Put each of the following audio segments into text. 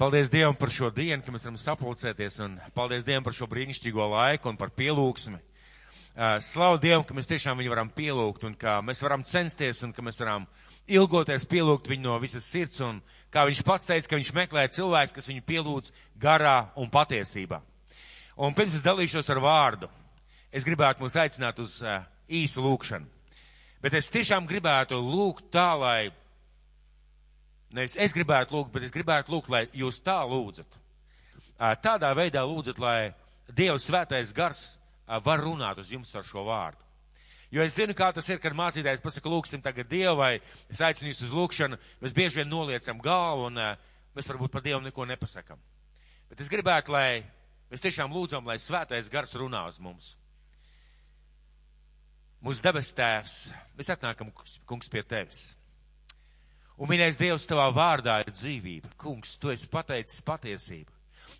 Paldies Dievam par šo dienu, ka mēs varam sapulcēties, un paldies Dievam par šo brīnišķīgo laiku un par pielūgsmi. Slavu Dievam, ka mēs tiešām viņu varam pielūgt, un ka mēs varam censties, un ka mēs varam ilgoties pielūgt viņu no visas sirds, un kā viņš pats teica, ka viņš meklē cilvēks, kas viņu pielūdz garā un patiesībā. Un pirms es dalīšos ar vārdu, es gribētu mūs aicināt uz īsu lūkšanu. Bet es tiešām gribētu lūgt tā, lai Nevis es gribētu lūgt, bet es gribētu lūgt, lai jūs tā lūdzat. Tādā veidā lūdzat, lai Dieva svētais gars var runāt uz jums ar šo vārdu. Jo es zinu, kā tas ir, kad mācītājs pasaka, lūksim tagad Dievu, vai es aicinu jūs uz lūkšanu, mēs bieži vien noliecam galvu un mēs varbūt par Dievu neko nepasakam. Bet es gribētu, lai mēs tiešām lūdzam, lai svētais gars runā uz mums. Mūsu debes tēvs, mēs atnākam, kungs, pie tevis. Un, mīļais Dievs, tavā vārdā ir dzīvība. Kungs, tu esi pateicis patiesību.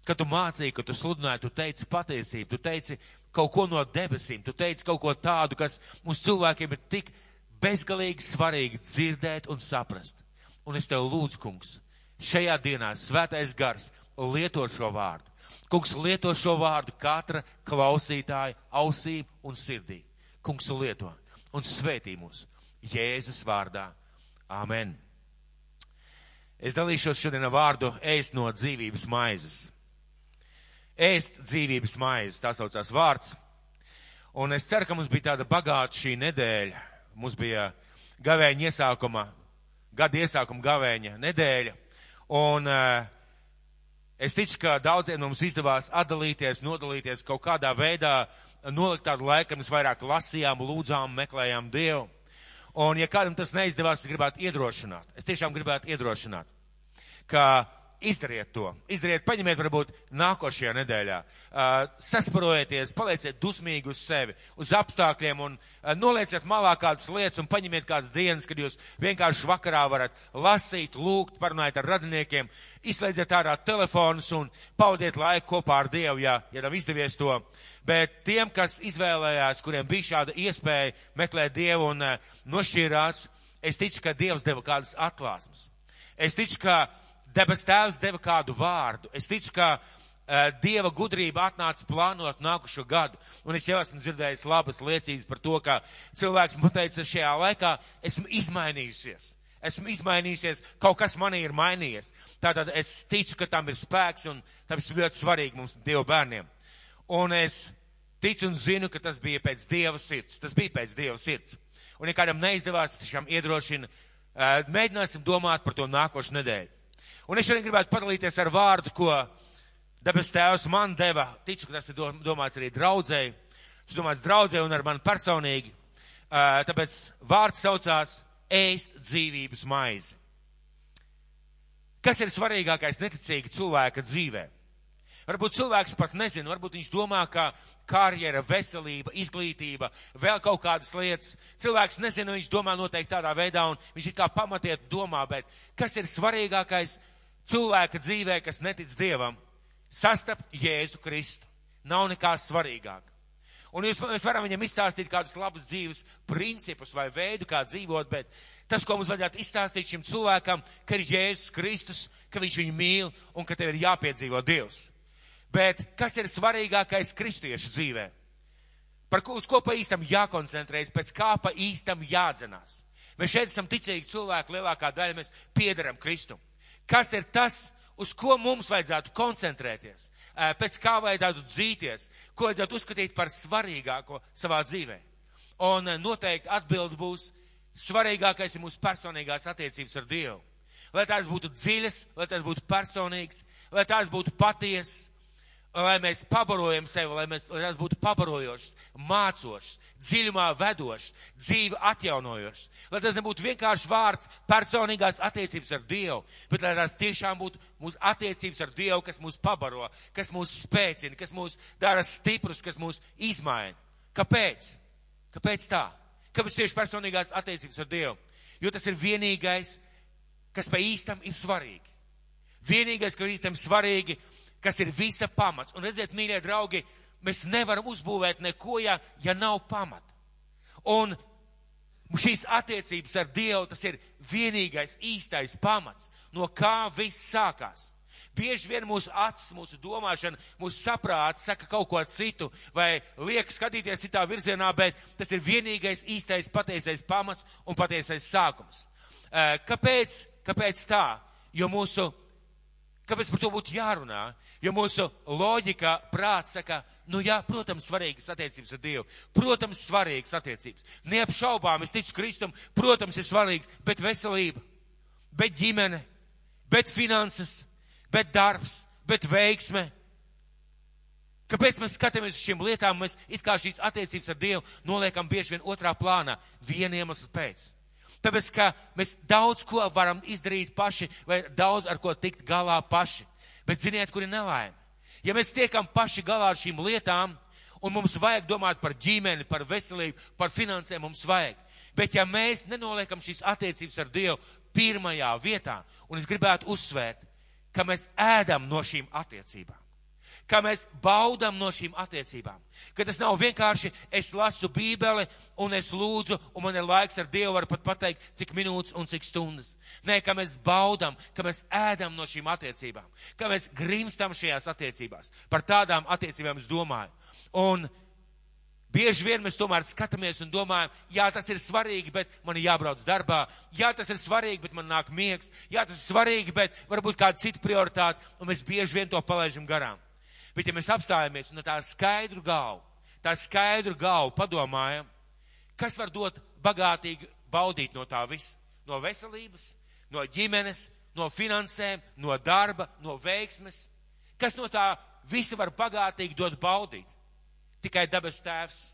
Kad tu mācīji, kad tu sludināji, tu teici patiesību, tu teici kaut ko no debesīm, tu teici kaut ko tādu, kas mums cilvēkiem ir tik bezgalīgi svarīgi dzirdēt un saprast. Un es tev lūdzu, kungs, šajā dienā svētais gars lieto šo vārdu. Kungs lieto šo vārdu katra klausītāja ausīm un sirdī. Kungs lieto un svētī mūs Jēzus vārdā. Amen. Es dalīšos šodien ar vārdu ēst no dzīvības maizes. Ēst dzīvības maizes, tā saucās vārds. Un es ceru, ka mums bija tāda bagāta šī nedēļa. Mums bija gavēņa iesākuma, gada iesākuma gavēņa nedēļa. Un uh, es ticu, ka daudziem mums izdevās atdalīties, nodalīties kaut kādā veidā, nolikt tādu laiku, mēs vairāk lasījām, lūdzām, meklējām Dievu. Un, ja kādam tas neizdevās, es gribētu iedrošināt. Es tiešām gribētu iedrošināt, ka izdariet to. Izdariet, paņemiet varbūt nākošajā nedēļā. Sasparojieties, palieciet dusmīgi uz sevi, uz apstākļiem un nolieciet malā kādas lietas un paņemiet kādas dienas, kad jūs vienkārši vakarā varat lasīt, lūgt, parunājot ar radiniekiem, izslēdziet ārā telefonus un paudiet laiku kopā ar Dievu, ja, ja nav izdevies to. Bet tiem, kas izvēlējās, kuriem bija šāda iespēja meklēt Dievu un nošķīrās, es ticu, ka Dievs deva kādas atklāsmes. Es ticu, ka debes tēvs deva kādu vārdu. Es ticu, ka uh, Dieva gudrība atnāca plānot nākušo gadu. Un es jau esmu dzirdējis labas liecības par to, ka cilvēks man teica, šajā laikā esmu izmainījusies. Esmu izmainījusies, kaut kas manī ir mainījies. Tātad es ticu, ka tam ir spēks un tas ir ļoti svarīgi mums, Dieva bērniem. Un es ticu un zinu, ka tas bija pēc Dieva sirds. Tas bija pēc Dieva sirds. Un, ja kādam neizdevās, tiešām iedrošina, uh, mēģināsim domāt par to nākošu nedēļu. Un es šodien gribētu padalīties ar vārdu, ko debes tēvs man deva. Ticu, ka tas ir domāts arī draudzēji. Tas domāts draudzēji un ar mani personīgi. Tāpēc vārds saucās ēst dzīvības maizi. Kas ir svarīgākais neticīga cilvēka dzīvē? Varbūt cilvēks pat nezina, varbūt viņš domā, ka karjera, veselība, izglītība, vēl kaut kādas lietas. Cilvēks nezina, viņš domā noteikti tādā veidā, un viņš ir kā pamatiet domā, bet kas ir svarīgākais cilvēka dzīvē, kas netic Dievam, sastapt Jēzu Kristu. Nav nekā svarīgāk. Un jūs, mēs varam viņam izstāstīt kādus labus dzīves principus vai veidu, kā dzīvot, bet tas, ko mums vajadzētu izstāstīt šim cilvēkam, ka ir Jēzus Kristus, ka viņš viņu mīl un ka tev ir jāpiedzīvo Dievs. Bet kas ir svarīgākais kristiešu dzīvē? Par ko, uz ko pa īstam jākoncentrējas, pēc kā pa īstam jādzenās. Mēs šeit esam ticīgi cilvēki, lielākā daļa mēs piederam Kristum kas ir tas, uz ko mums vajadzētu koncentrēties, pēc kā vajadzētu dzīties, ko vajadzētu uzskatīt par svarīgāko savā dzīvē. Un noteikti atbild būs, svarīgākais ir mūsu personīgās attiecības ar Dievu. Lai tās būtu dziļas, lai tās būtu personīgas, lai tās būtu patiesas, lai mēs pabarojam sevi, lai, mēs, lai tās būtu pabarojošas, mācošas, dziļumā vedošas, dzīvi atjaunojošas. Lai tas nebūtu vienkārši vārds personīgās attiecības ar Dievu, bet lai tās tiešām būtu mūsu attiecības ar Dievu, kas mūs pabaro, kas mūs spēcina, kas mūs dara stiprus, kas mūs izmaina. Kāpēc? Kāpēc tā? Kāpēc tieši personīgās attiecības ar Dievu? Jo tas ir vienīgais, kas pa īstam ir svarīgi. Vienīgais, kas īstam svarīgi, kas ir visa pamats. Un redziet, mīļie draugi, mēs nevaram uzbūvēt neko, ja, ja nav pamata. Un šīs attiecības ar Dievu, tas ir vienīgais īstais pamats, no kā viss sākās. Bieži vien mūsu acis, mūsu domāšana, mūsu saprāts saka kaut ko citu vai liek skatīties citā virzienā, bet tas ir vienīgais īstais pateisais pamats un pateisais sākums. Kāpēc, kāpēc tā? Jo mūsu, kāpēc par to būtu jārunā? Jo mūsu loģika, prāts saka, nu jā, protams, svarīgas attiecības ar Dievu. Protams, svarīgas attiecības. Neapšaubām, es ticu Kristum, protams, ir svarīgs, bet veselība, bet ģimene, bet finanses, bet darbs, bet veiksme. Kāpēc mēs skatāmies uz šīm lietām, mēs it kā šīs attiecības ar Dievu noliekam bieži vien otrā plānā, viena iemesla pēc. Tāpēc, ka mēs daudz ko varam izdarīt paši, vai daudz ar ko tikt galā paši. Bet ziniet, kur ir nelaime? Ja mēs tiekam paši galā ar šīm lietām, un mums vajag domāt par ģimeni, par veselību, par finansēm, mums vajag. Bet ja mēs nenoliekam šīs attiecības ar Dievu pirmajā vietā, un es gribētu uzsvērt, ka mēs ēdam no šīm attiecībām ka mēs baudam no šīm attiecībām. Ka tas nav vienkārši es lasu bībeli un es lūdzu, un man ir laiks ar Dievu, var pat pateikt, cik minūtes un cik stundas. Nē, ka mēs baudam, ka mēs ēdam no šīm attiecībām, ka mēs grimstam šajās attiecībās. Par tādām attiecībām es domāju. Un Bieži vien mēs tomēr skatāmies un domājam, jā, tas ir svarīgi, bet man ir jābrauc darbā, jā, tas ir svarīgi, bet man nāk miegs, jā, tas ir svarīgi, bet varbūt kāda cita prioritāte, un mēs bieži vien to palaidām garām. Bet ja mēs apstājamies un tā skaidru galvu, tā skaidru galvu padomājam, kas var dot bagātīgi baudīt no tā visa? No veselības, no ģimenes, no finansēm, no darba, no veiksmes. Kas no tā visa var bagātīgi dot baudīt? Tikai dabas tēvs,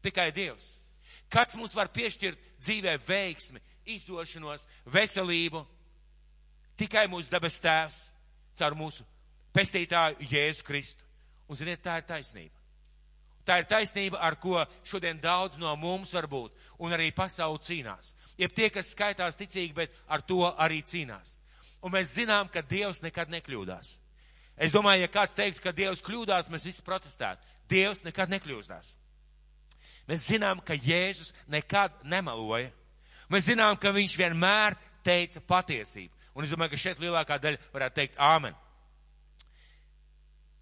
tikai Dievs. Kāds mums var piešķirt dzīvē veiksmi, izdošanos, veselību? Tikai mūsu dabas tēvs, caur mūsu pestītāju Jēzu Kristu. Un ziniet, tā ir taisnība. Tā ir taisnība, ar ko šodien daudz no mums varbūt, un arī pasauli cīnās. Jeb tie, kas skaitās ticīgi, bet ar to arī cīnās. Un mēs zinām, ka Dievs nekad nekļūdās. Es domāju, ja kāds teiktu, ka Dievs kļūdās, mēs visi protestētu. Dievs nekad nekļūdās. Mēs zinām, ka Jēzus nekad nemaloja. Mēs zinām, ka viņš vienmēr teica patiesību. Un es domāju, ka šeit lielākā daļa varētu teikt āmen.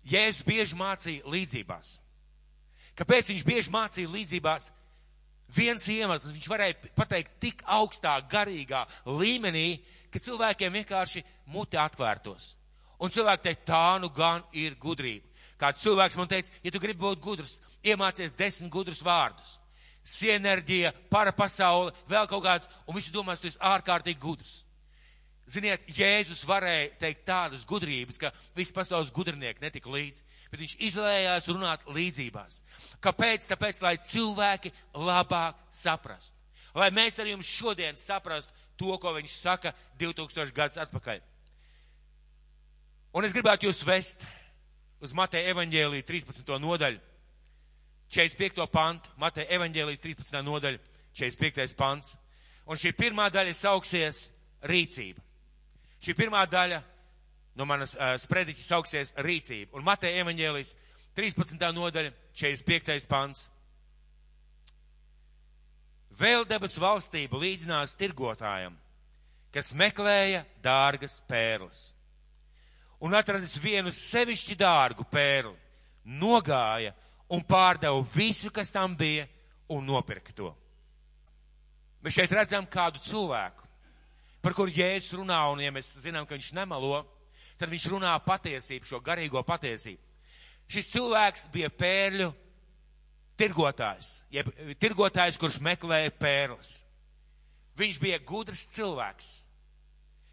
Jēzus bieži mācīja līdzībās. Kāpēc viņš bieži mācīja līdzībās? Viens iemesls, viņš varēja pateikt tik augstā garīgā līmenī, ka cilvēkiem vienkārši muti atvērtos. Un cilvēki teikt, tā nu gan ir gudrība. Kāds cilvēks man teica, ja tu gribi būt gudrs, iemācies desmit gudrus vārdus. Sienerģija, para pasaule, vēl kaut kāds, un visi domās, tu esi ārkārtīgi gudrs. Ziniet, Jēzus varēja teikt tādas gudrības, ka visi pasaules gudrinieki netika līdzi, bet viņš izlējās runāt līdzībās. Kāpēc? Tāpēc, lai cilvēki labāk saprastu. Lai mēs arī jums šodien saprastu to, ko viņš saka 2000 gadus atpakaļ. Un es gribētu jūs vest uz Mateja evaņģēlī 13. nodaļu, 45. pantu, Mateja evaņģēlī 13. nodaļa, 45. pants. Un šī pirmā daļa sauksies rīcība. Šī pirmā daļa no manas uh, sprediķa sauksies rīcība. Un Mateja evaņģēlijas 13. nodaļa, 45. pants. Vēl debes valstība līdzinās tirgotājam, kas meklēja dārgas pērles. Un atradis vienu sevišķi dārgu pērli, nogāja un pārdeva visu, kas tam bija, un nopirka to. Mēs šeit redzam kādu cilvēku, par kur Jēzus runā, un ja mēs zinām, ka viņš nemelo, tad viņš runā patiesību, šo garīgo patiesību. Šis cilvēks bija pērļu tirgotājs, jeb tirgotājs, kurš meklēja pērles. Viņš bija gudrs cilvēks.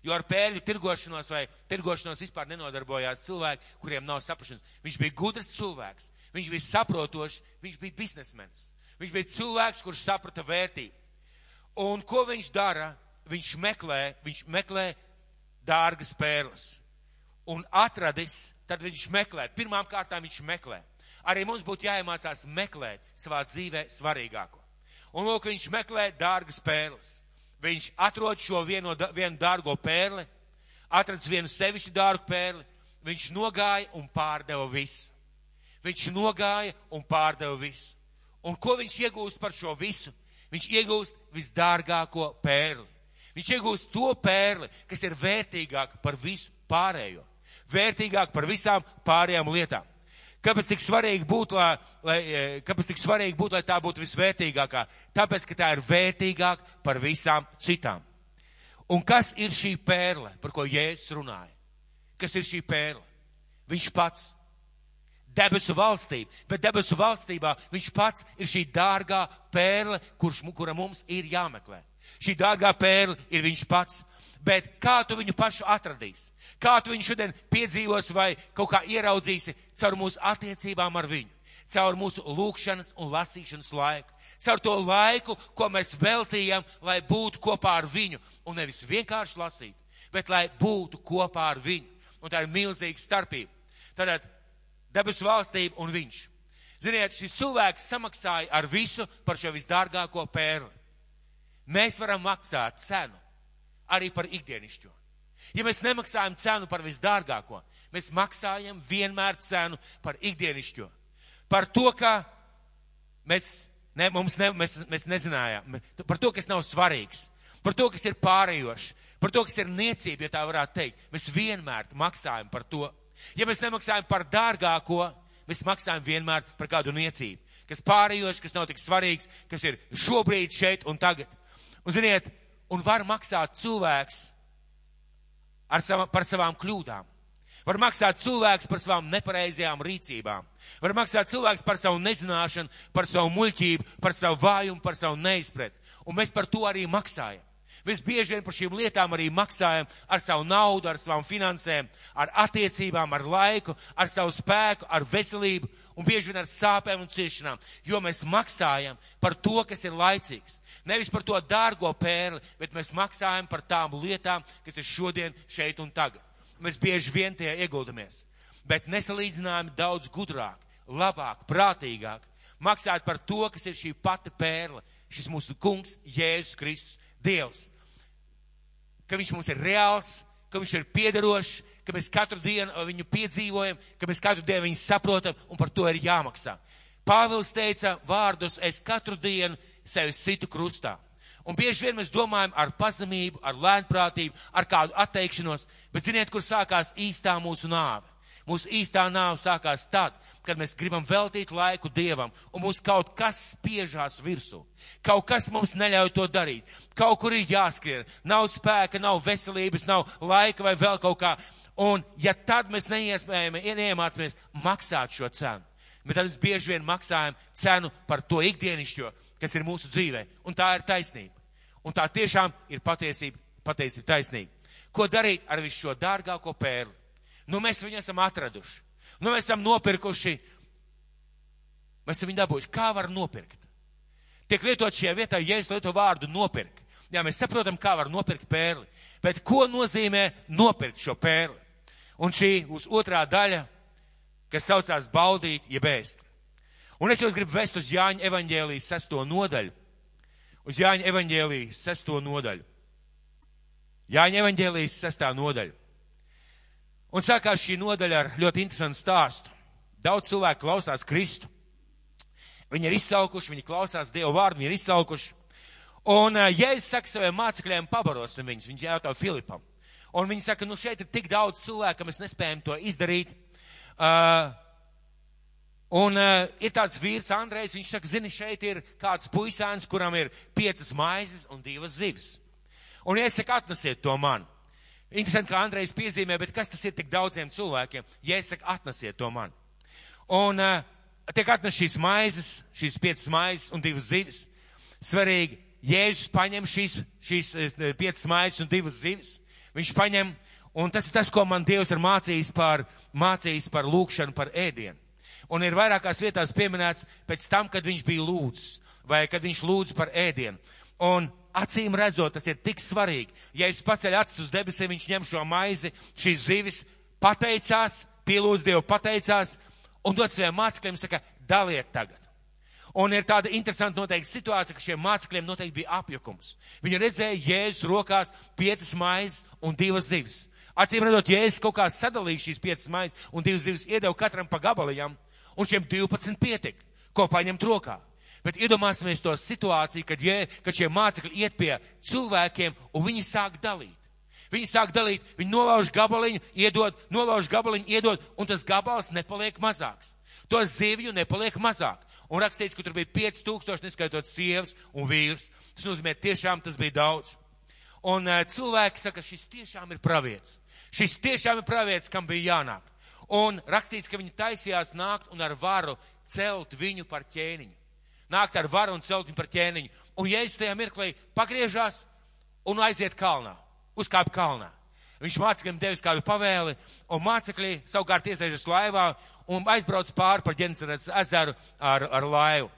Jo ar pēļu tirgošanos vai tirgošanos vispār nenodarbojās cilvēki, kuriem nav saprašanas. Viņš bija gudrs cilvēks, viņš bija saprotošs, viņš bija biznesmenis. Viņš bija cilvēks, kurš saprata vērtību. Un ko viņš dara? Viņš meklē, viņš meklē dārgas pērles. Un atradis, tad viņš meklē. Pirmām kārtām viņš meklē. Arī mums būtu jāiemācās meklēt savā dzīvē svarīgāko. Un lūk, viņš meklē dārgas pērles. Viņš atrod šo vieno, vienu dārgo pērli, atradis vienu sevišķu dārgu pērli, viņš nogāja un pārdeva visu. Viņš nogāja un pārdeva visu. Un ko viņš iegūst par šo visu? Viņš iegūst visdārgāko pērli. Viņš iegūst to pērli, kas ir vērtīgāka par visu pārējo. vērtīgāk par visām pārējām lietām. Kāpēc tik svarīgi būtu, lai, lai, kāpēc tik svarīgi būtu, lai tā būtu visvērtīgākā? Tāpēc, ka tā ir vērtīgāka par visām citām. Un kas ir šī pērle, par ko Jēzus runāja? Kas ir šī pērle? Viņš pats. Debesu valstība, bet debesu valstībā viņš pats ir šī dārgā pērle, kurš, kura mums ir jāmeklē. Šī dārgā pērle ir viņš pats. Bet kā tu viņu pašu atradīsi? Kā tu viņu šodien piedzīvos vai kaut kā ieraudzīsi caur mūsu attiecībām ar viņu? Caur mūsu lūkšanas un lasīšanas laiku. Caur to laiku, ko mēs veltījam, lai būtu kopā ar viņu. Un nevis vienkārši lasīt, bet lai būtu kopā ar viņu. Un tā ir milzīga starpība. Tātad debesu valstība un viņš. Ziniet, šis cilvēks samaksāja ar visu par šo visdārgāko pērli. Mēs varam maksāt cenu arī par ikdienišķo. Ja mēs nemaksājam cenu par visdārgāko, mēs maksājam vienmēr cenu par ikdienišķo. Par to, ka mēs, ne, ne, mēs, mēs nezinājām, par to, kas nav svarīgs, par to, kas ir pārējošs, par to, kas ir niecība, ja tā varētu teikt. Mēs vienmēr maksājam par to. Ja mēs nemaksājam par dārgāko, mēs maksājam vienmēr par kādu niecību, kas pārējošs, kas nav tik svarīgs, kas ir šobrīd šeit un tagad. Un ziniet, un var maksāt cilvēks sava, par savām kļūdām. Var maksāt cilvēks par savām nepareizajām rīcībām. Var maksāt cilvēks par savu nezināšanu, par savu muļķību, par savu vājumu, par savu neizpret. Un mēs par to arī maksājam. Visbieži vien par šīm lietām arī maksājam ar savu naudu, ar savām finansēm, ar attiecībām, ar laiku, ar savu spēku, ar veselību un bieži vien ar sāpēm un ciešanām, jo mēs maksājam par to, kas ir laicīgs. Nevis par to dārgo pērli, bet mēs maksājam par tām lietām, kas ir šodien, šeit un tagad. Mēs bieži vien tie ieguldamies. Bet nesalīdzinājumi daudz gudrāk, labāk, prātīgāk maksāt par to, kas ir šī pati pērle, šis mūsu kungs, Jēzus Kristus, Dievs. Ka viņš mums ir reāls, ka viņš ir piederošs, ka mēs katru dienu viņu piedzīvojam, ka mēs katru dienu viņu saprotam un par to ir jāmaksā. Pāvils teica vārdus, es katru dienu sevi situ krustā. Un bieži vien mēs domājam ar pazemību, ar lēnprātību, ar kādu atteikšanos, bet ziniet, kur sākās īstā mūsu nāve? Mūsu īstā nāve sākās tad, kad mēs gribam veltīt laiku Dievam, un mums kaut kas spiežās virsū. Kaut kas mums neļauj to darīt. Kaut kur ir jāskrien. Nav spēka, nav veselības, nav laika vai vēl kaut kā. Un ja tad mēs neiemācāmies maksāt šo cenu, bet tad mēs bieži vien maksājam cenu par to ikdienišķo, kas ir mūsu dzīvē. Un tā ir taisnība. Un tā tiešām ir patiesība, patiesība taisnība. Ko darīt ar visu šo dārgāko pērli? Nu, mēs viņu esam atraduši. Nu, mēs esam nopirkuši. Mēs esam viņu dabūjuši. Kā var nopirkt? Tiek lietot šajā vietā, ja es lieto vārdu nopirkt. Jā, mēs saprotam, kā var nopirkt pērli. Bet ko nozīmē nopirkt šo pērli? Un šī būs otrā daļa, kas saucās baudīt, jeb ēst. Un es jūs gribu vest uz Jāņa evaņģēlijas sesto nodaļu. Uz Jāņa evaņģēlijas sesto nodaļu. Jāņa evaņģēlijas sestā nodaļa. Un sākās šī nodaļa ar ļoti interesantu stāstu. Daudz cilvēku klausās Kristu. Viņi ir izsaukuši, viņi klausās Dievu vārdu, viņi ir izsaukuši. Un, ja es saku saviem mācekļiem, pabarosim viņus, viņš jautā Filipam. Un viņi saka, nu šeit ir tik daudz cilvēku, ka mēs nespējam to izdarīt. Uh, un uh, ir tāds vīrs, Andrejs, viņš saka, zini, šeit ir kāds puisēns, kuram ir piecas maizes un divas zivis. Un es saku, atnesiet to man. Interesanti, kā Andrejs piezīmē, bet kas tas ir tik daudziem cilvēkiem? Ja es saku, atnesiet to man. Un uh, tiek atnes šīs maizes, šīs piecas maizes un divas zivis. Svarīgi, Jēzus paņem šīs, šīs piecas maizes un divas zivis Viņš paņem, un tas ir tas, ko man Dievs ir mācījis par, mācījis par lūkšanu, par ēdienu. Un ir vairākās vietās pieminēts pēc tam, kad viņš bija lūdzis, vai kad viņš lūdz par ēdienu. Un acīm redzot, tas ir tik svarīgi. Ja es paceļu acis uz debesīm, viņš ņem šo maizi, šīs zivis, pateicās, pielūdz Dievu, pateicās, un dod saviem mācekļiem, saka, daliet tagad. Un ir tāda interesanta noteikti situācija, ka šiem mācekļiem noteikti bija apjukums. Viņi redzēja Jēzus rokās piecas maizes un divas zivis. Acīm redzot, Jēzus kaut kā sadalīja šīs piecas maizes un divas zivis iedeva katram pa gabalījām, un šiem 12 pietika, ko paņemt rokā. Bet iedomāsimies to situāciju, kad, jē, kad šie mācekļi iet pie cilvēkiem un viņi sāk dalīt. Viņi sāk dalīt, viņi nolauž gabaliņu, iedod, nolauž gabaliņu, iedod, un tas gabals nepaliek mazāks. To zivju nepaliek mazāk. Un rakstīts, ka tur bija 5000, neskaitot sievas un vīrus. Tas nozīmē, tiešām tas bija daudz. Un uh, cilvēki saka, šis tiešām ir pravietis. Šis tiešām ir pravietis, kam bija jānāk. Un rakstīts, ka viņi taisījās nākt un ar varu celt viņu par ķēniņu. Nākt ar varu un celt viņu par ķēniņu. Un Jēzus tajā mirklī pagriežās un aiziet kalnā, uzkāp kalnā. Viņš mācekļiem devis kādu pavēli, un mācekļi savukārt iesēžas laivā un aizbrauc pāri par ģenesarets ezeru ar, ar laivu.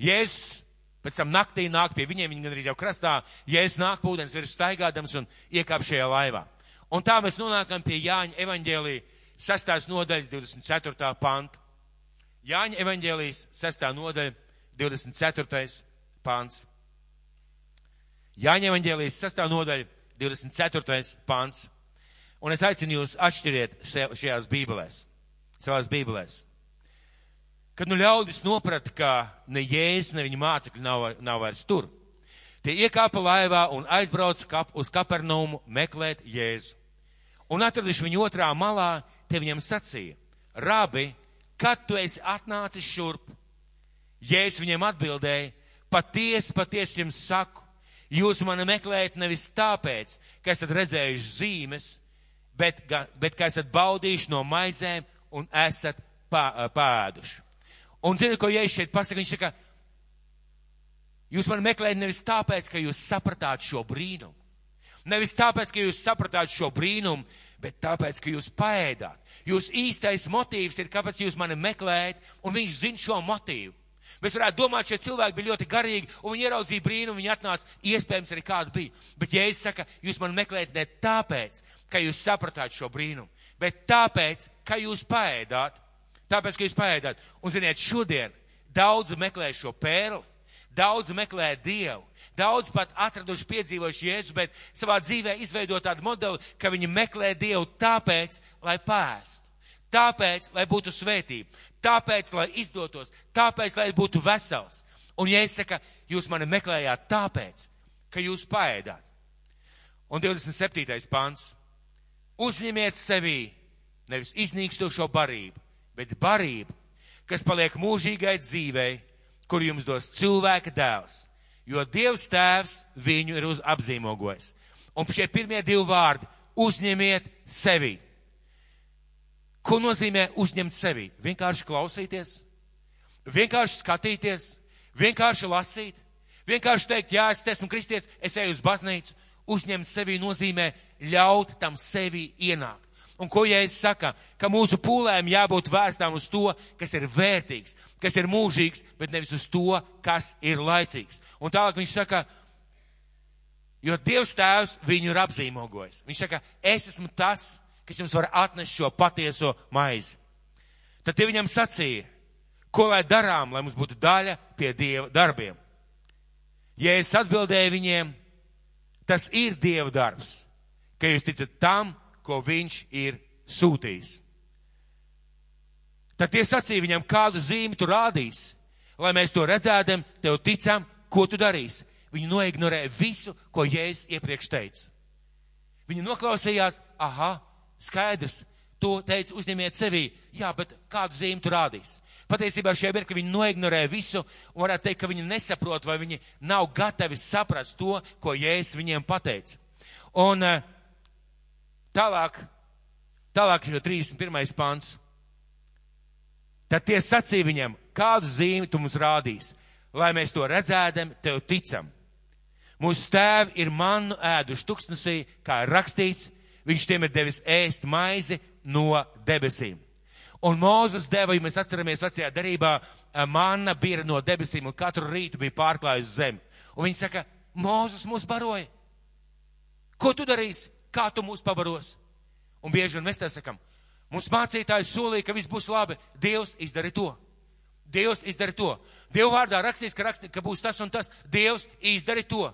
Jēzus pēc tam naktī nāk pie viņiem, viņi gandrīz jau krastā, Jēzus nāk pūdens virs staigādams un iekāp šajā laivā. Un tā mēs nonākam pie Jāņa evaņģēlī 6. nodaļas 24. panta. Jāņa evaņģēlīs 6. nodaļa 24. pants. Jāņa evaņģēlīs 6. nodaļa 24. pants. Un es aicinu jūs atšķiriet šajās bībelēs, savās bībelēs. Kad nu ļaudis noprata, ka ne jēzus, ne viņa mācekļi nav, nav vairs tur, tie iekāpa laivā un aizbrauca kap, uz Kapernaumu meklēt jēzu. Un atraduši viņu otrā malā, te viņam sacīja, rabi, kad tu esi atnācis šurp? Jēzus viņiem atbildēja, patiesi, patiesi jums saku, Jūs mani meklējat nevis tāpēc, ka esat redzējuši zīmes, bet, bet ka esat baudījuši no maizēm un esat pā, pāduši. Un zini, ko Jēzus šeit pasaka? Viņš saka, jūs mani meklējat nevis tāpēc, ka jūs sapratāt šo brīnumu. Nevis tāpēc, ka jūs sapratāt šo brīnumu, bet tāpēc, ka jūs paēdāt. Jūs īstais motīvs ir, kāpēc jūs mani meklējat, un viņš zina šo motīvu. Mēs varētu domāt, šie cilvēki bija ļoti garīgi, un viņi ieraudzīja brīnumu, viņi atnāca, iespējams arī kādu bija. Bet, ja es saku, jūs man meklējat ne tāpēc, ka jūs sapratāt šo brīnumu, bet tāpēc, ka jūs paēdāt, tāpēc, ka jūs paēdāt. Un, ziniet, šodien daudz meklē šo pērli, daudz meklē Dievu, daudz pat atraduši piedzīvojuši Jēzu, bet savā dzīvē izveidot tādu modeli, ka viņi meklē Dievu tāpēc, lai pēst. Tāpēc, lai būtu svētība, tāpēc, lai izdotos, tāpēc, lai būtu vesels. Un ja es saku, jūs mani meklējāt tāpēc, ka jūs paēdāt. Un 27. pants. Uzņemiet sevī nevis iznīkstošo barību, bet barību, kas paliek mūžīgai dzīvei, kur jums dos cilvēka dēls, jo Dievs tēvs viņu ir apzīmogojis. Un šie pirmie divi vārdi - uzņemiet sevi. Ko nozīmē uzņemt sevi? Vienkārši klausīties, vienkārši skatīties, vienkārši lasīt, vienkārši teikt, jā, es esmu kristietis, es eju uz baznīcu. Uzņemt sevi nozīmē ļaut tam sevi ienākt. Un ko Jēzus saka, ka mūsu pūlēm jābūt vērstām uz to, kas ir vērtīgs, kas ir mūžīgs, bet nevis uz to, kas ir laicīgs. Un tālāk viņš saka, jo Dievs tēvs viņu ir apzīmogojis. Viņš saka, es esmu tas, kas jums var atnest šo patieso maizi. Tad tie viņam sacīja, ko lai darām, lai mums būtu daļa pie Dieva darbiem. Ja es atbildēju viņiem, tas ir Dieva darbs, ka jūs ticat tam, ko viņš ir sūtījis. Tad tie sacīja viņam, kādu zīmi tu rādīsi, lai mēs to redzēdam, tev ticam, ko tu darīsi. Viņi noignorēja visu, ko Jēzus iepriekš teica. Viņi noklausījās, aha, Skaidrs, to teica uzņemiet sevī. Jā, bet kādu zīmi tu rādīs? Patiesībā šie mirkļi viņi noignorē visu varētu teikt, ka viņi nesaprot vai viņi nav gatavi saprast to, ko Jēzus viņiem pateica. Un eh, tālāk, tālāk jau 31. pants. Tad tie sacīja viņam, kādu zīmi tu mums rādīs, lai mēs to redzēdam, tev ticam. Mūsu tēvi ir manu ēduši tuksnesī, kā ir rakstīts, Viņš tiem ir devis ēst maizi no debesīm. Un Mūzes deva, ja mēs atceramies vecajā darībā, eh, manna bija no debesīm un katru rītu bija pārklājusi zemi. Un viņi saka, Mūzes mūs baroja. Ko tu darīsi? Kā tu mūs pabaros? Un bieži vien mēs tā sakam, mums mācītājs solīja, ka viss būs labi. Dievs izdara to. Dievs izdara to. Dievu vārdā rakstīts, ka, rakstīt, ka būs tas un tas. Dievs izdara to.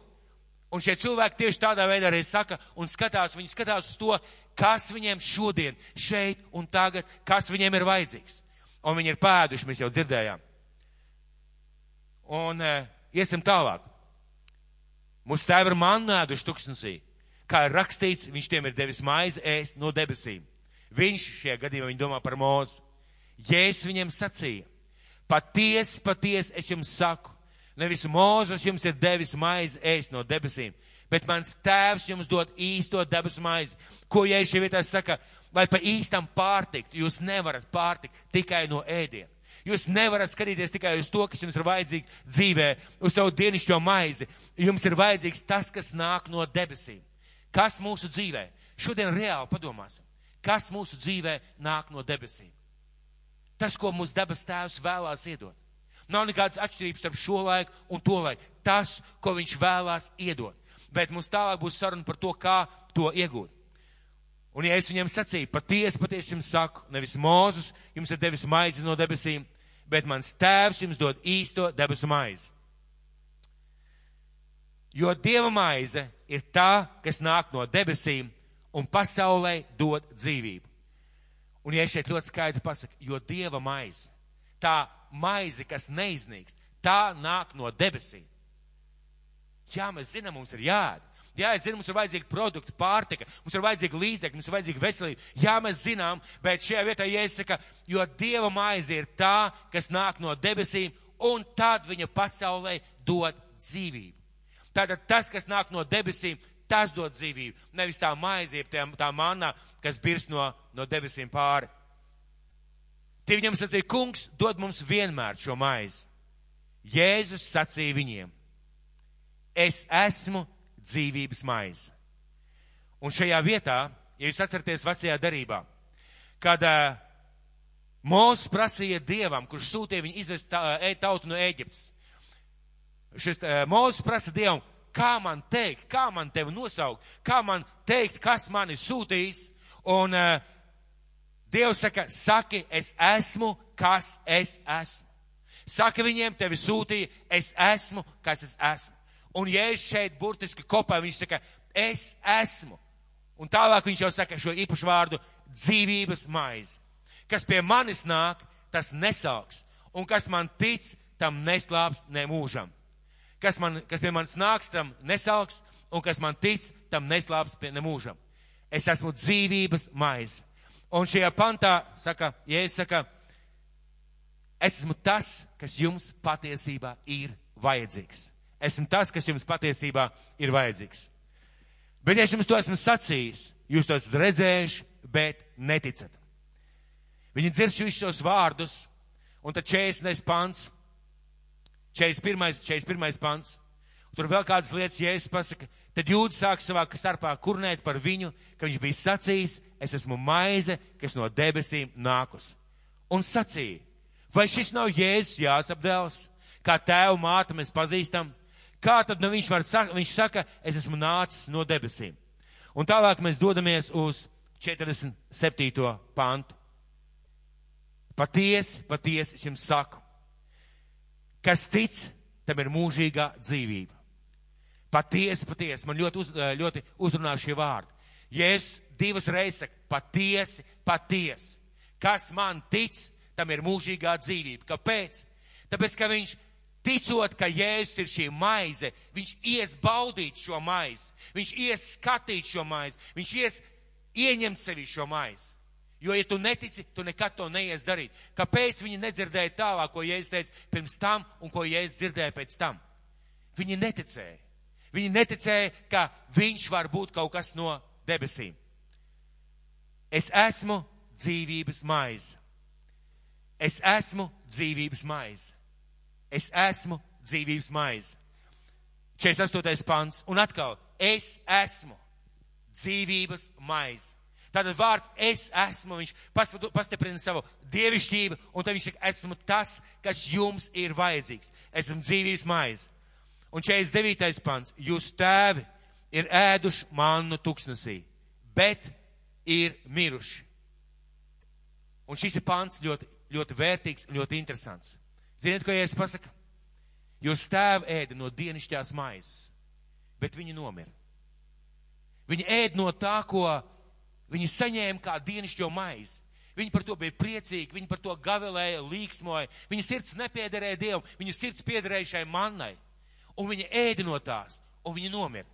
Un šie cilvēki tieši tādā veidā arī saka un skatās, viņi skatās uz to, kas viņiem šodien, šeit un tagad, kas viņiem ir vajadzīgs. Un viņi ir pēduši, mēs jau dzirdējām. Un e, iesim tālāk. Mūsu tēvi ir mannu ēduši tuksnesī. Kā ir rakstīts, viņš tiem ir devis maizi ēst no debesīm. Viņš šajā gadījumā viņa domā par mūzu. Jēzus viņiem sacīja, patiesi, patiesi es jums saku, nevis mūzes jums ir devis maizi ēst no debesīm, bet mans tēvs jums dod īsto debesu maizi. Ko Jēzus vietā saka, lai pa īstam pārtikt, jūs nevarat pārtikt tikai no ēdiena. Jūs nevarat skatīties tikai uz to, kas jums ir vajadzīgs dzīvē, uz savu dienišķo maizi. Jums ir vajadzīgs tas, kas nāk no debesīm. Kas mūsu dzīvē? Šodien reāli padomāsim. Kas mūsu dzīvē nāk no debesīm? Tas, ko mūsu debes tēvs vēlās iedot. Nav nekādas atšķirības starp šo laiku un to laiku. Tas, ko viņš vēlās iedot. Bet mums tālāk būs saruna par to, kā to iegūt. Un ja es viņiem sacīju, patiesi, patiesi jums saku, nevis Mūzus jums ir devis maizi no debesīm, bet mans tēvs jums dod īsto debesu maizi. Jo dieva maize ir tā, kas nāk no debesīm un pasaulē dod dzīvību. Un ja šeit ļoti skaidri pasaka, jo dieva maize, tā maize, kas neiznīkst, tā nāk no debesīm. Jā, mēs zinām, mums ir jāēd. Jā, es zinu, mums ir vajadzīga produkta, pārtika, mums ir vajadzīga līdzekļa, mums ir vajadzīga veselība. Jā, mēs zinām, bet šajā vietā iesaka, jo Dieva maize ir tā, kas nāk no debesīm, un tad viņa pasaulē dod dzīvību. Tātad tas, kas nāk no debesīm, tas dod dzīvību. Nevis tā maize, tā, tā manna, kas birs no, no debesīm pāri. Tie viņam sacīja, kungs, dod mums vienmēr šo maizi. Jēzus sacīja viņiem, es esmu dzīvības maize. Un šajā vietā, ja jūs atceraties vecajā darībā, kad uh, Mūzes prasīja Dievam, kurš sūtīja viņu izvest tautu no Ēģiptes. Šis Mūzes prasa Dievam, kā man teikt, kā man tevi nosaukt, kā man teikt, kas mani sūtīs. Un uh, Dievs saka, saki, es esmu, kas es esmu. Saka viņiem, tevi sūtīja, es esmu, kas es esmu. Un Jēzus šeit burtiski kopā, viņš saka, es esmu. Un tālāk viņš jau saka šo īpašu vārdu dzīvības maizi. Kas pie manis nāk, tas nesauks. Un kas man tic, tam neslāps ne mūžam. Kas, man, kas pie manis nāks, tam nesauks. Un kas man tic, tam neslāps ne mūžam. Es esmu dzīvības maize. Un šajā pantā saka, Jēzus saka, es esmu tas, kas jums patiesībā ir vajadzīgs esmu tas, kas jums patiesībā ir vajadzīgs. Bet es jums to esmu sacījis, jūs to esat redzējuši, bet neticat. Viņi dzird šos vārdus, un tad 40. pants, 41. 41. pants, tur vēl kādas lietas, ja es pasaku, tad jūdzi sāk savā starpā kurnēt par viņu, ka viņš bija sacījis, es esmu maize, kas no debesīm nākus. Un sacīja, vai šis nav Jēzus jāsapdēls, kā tēvu mātu mēs pazīstam? Kā tad nu, viņš var saka, viņš saka, es esmu nācis no debesīm. Un tālāk mēs dodamies uz 47. pantu. Patiesi, patiesi es jums saku, kas tic, tam ir mūžīgā dzīvība. Patiesi, patiesi, man ļoti, uz, ļoti uzrunā šie vārdi. Es divas reizes saku, patiesi, patiesi, kas man tic, tam ir mūžīgā dzīvība. Kāpēc? Tāpēc, ka viņš ticot, ka Jēzus ir šī maize, viņš ies baudīt šo maizi, viņš ies skatīt šo maizi, viņš ies ieņemt sevi šo maizi. Jo, ja tu netici, tu nekad to neies darīt. Kāpēc viņi nedzirdēja tālāk, ko Jēzus teica pirms tam un ko Jēzus dzirdēja pēc tam? Viņi neticēja. Viņi neticēja, ka viņš var būt kaut kas no debesīm. Es esmu dzīvības maize. Es esmu dzīvības maize. Es esmu dzīvības maize. 48. pants. Un atkal, es esmu dzīvības maize. Tātad vārds es esmu, viņš pastiprina savu dievišķību, un tad viņš saka, esmu tas, kas jums ir vajadzīgs. Esmu dzīvības maize. Un 49. pants. Jūs tēvi ir ēduši mannu tuksnesī, bet ir miruši. Un šis ir pants ļoti, ļoti vērtīgs un ļoti interesants. Ziniet, ko Jēzus pasaka? Jūs tēvi ēda no dienišķās maizes, bet viņi nomira. Viņi ēd no tā, ko viņi saņēma kā dienišķo maizi. Viņi par to bija priecīgi, viņi par to gavilēja, līksmoja. Viņa sirds nepiederēja Dievam, viņa sirds piederēja šai mannai. Un viņi ēda no tās, un viņi nomira.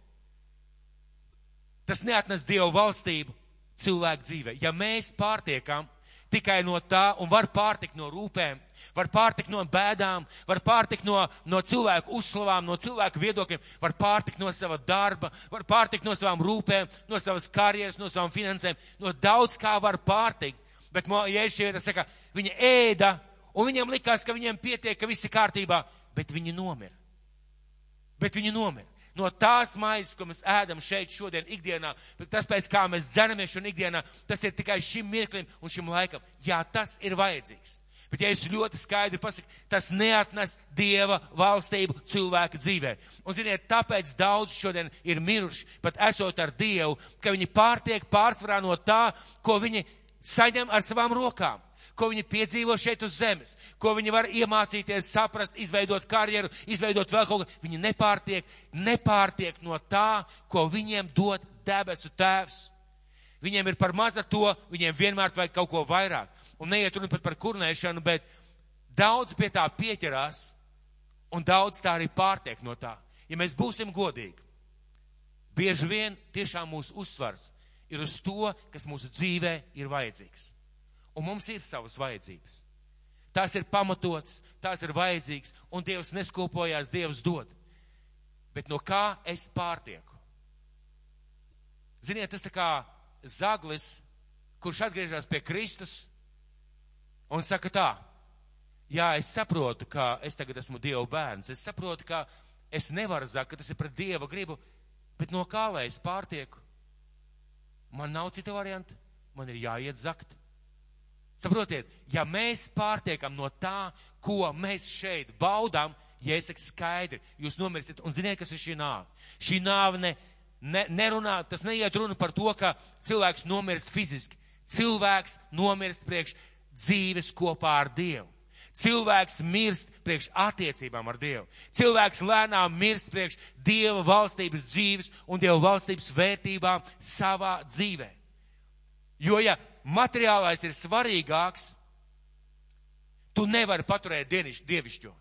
tas neatnes Dievu valstību cilvēku dzīvē. Ja mēs pārtiekam tikai no tā un var pārtikt no rūpēm, var pārtikt no bēdām, var pārtikt no, no cilvēku uzslavām, no cilvēku viedokļiem, var pārtikt no sava darba, var pārtikt no savām rūpēm, no savas karjeras, no savām finansēm, no daudz kā var pārtikt. Bet Jēzus vieta saka, viņa ēda, un viņiem likās, ka viņiem pietiek, ka viss ir kārtībā, bet viņi nomira. Bet viņi nomira no tās maizes, ko mēs ēdam šeit šodien ikdienā, tas pēc kā mēs dzeramies šodien ikdienā, tas ir tikai šim mirklim un šim laikam. Jā, tas ir vajadzīgs. Bet ja es ļoti skaidri pasaku, tas neatnes Dieva valstību cilvēka dzīvē. Un, ziniet, tāpēc daudz šodien ir miruši, pat esot ar Dievu, ka viņi pārtiek pārsvarā no tā, ko viņi saņem ar savām rokām ko viņi piedzīvo šeit uz zemes, ko viņi var iemācīties, saprast, izveidot karjeru, izveidot vēl kaut ko. Viņi nepārtiek, nepārtiek no tā, ko viņiem dod debesu tēvs. Viņiem ir par maza to, viņiem vienmēr vajag kaut ko vairāk. Un neiet runa pat par kurnēšanu, bet daudz pie tā pieķerās un daudz tā arī pārtiek no tā. Ja mēs būsim godīgi, bieži vien tiešām mūsu uzsvars ir uz to, kas mūsu dzīvē ir vajadzīgs. Un mums ir savas vajadzības. Tās ir pamatotas, tās ir vajadzīgas, un Dievs neskopojās, Dievs dod. Bet no kā es pārtieku? Ziniet, tas tā kā zaglis, kurš atgriežas pie Kristus un saka tā, jā, es saprotu, ka es tagad esmu Dieva bērns, es saprotu, ka es nevaru zakt, ka tas ir pret Dieva gribu, bet no kā lai es pārtieku? Man nav cita varianta, man ir jāiet zakt. Saprotiet, ja mēs pārtiekam no tā, ko mēs šeit baudām, ja es saku skaidri, jūs nomirsiet un ziniet, kas ir šī nāve. Šī nāve ne, ne, nerunā, tas neiet runa par to, ka cilvēks nomirst fiziski. Cilvēks nomirst priekš dzīves kopā ar Dievu. Cilvēks mirst priekš attiecībām ar Dievu. Cilvēks lēnām mirst priekš Dieva valstības dzīves un Dieva valstības vērtībām savā dzīvē. Jo, ja materiālais ir svarīgāks, tu nevari paturēt dieniš, dievišķo.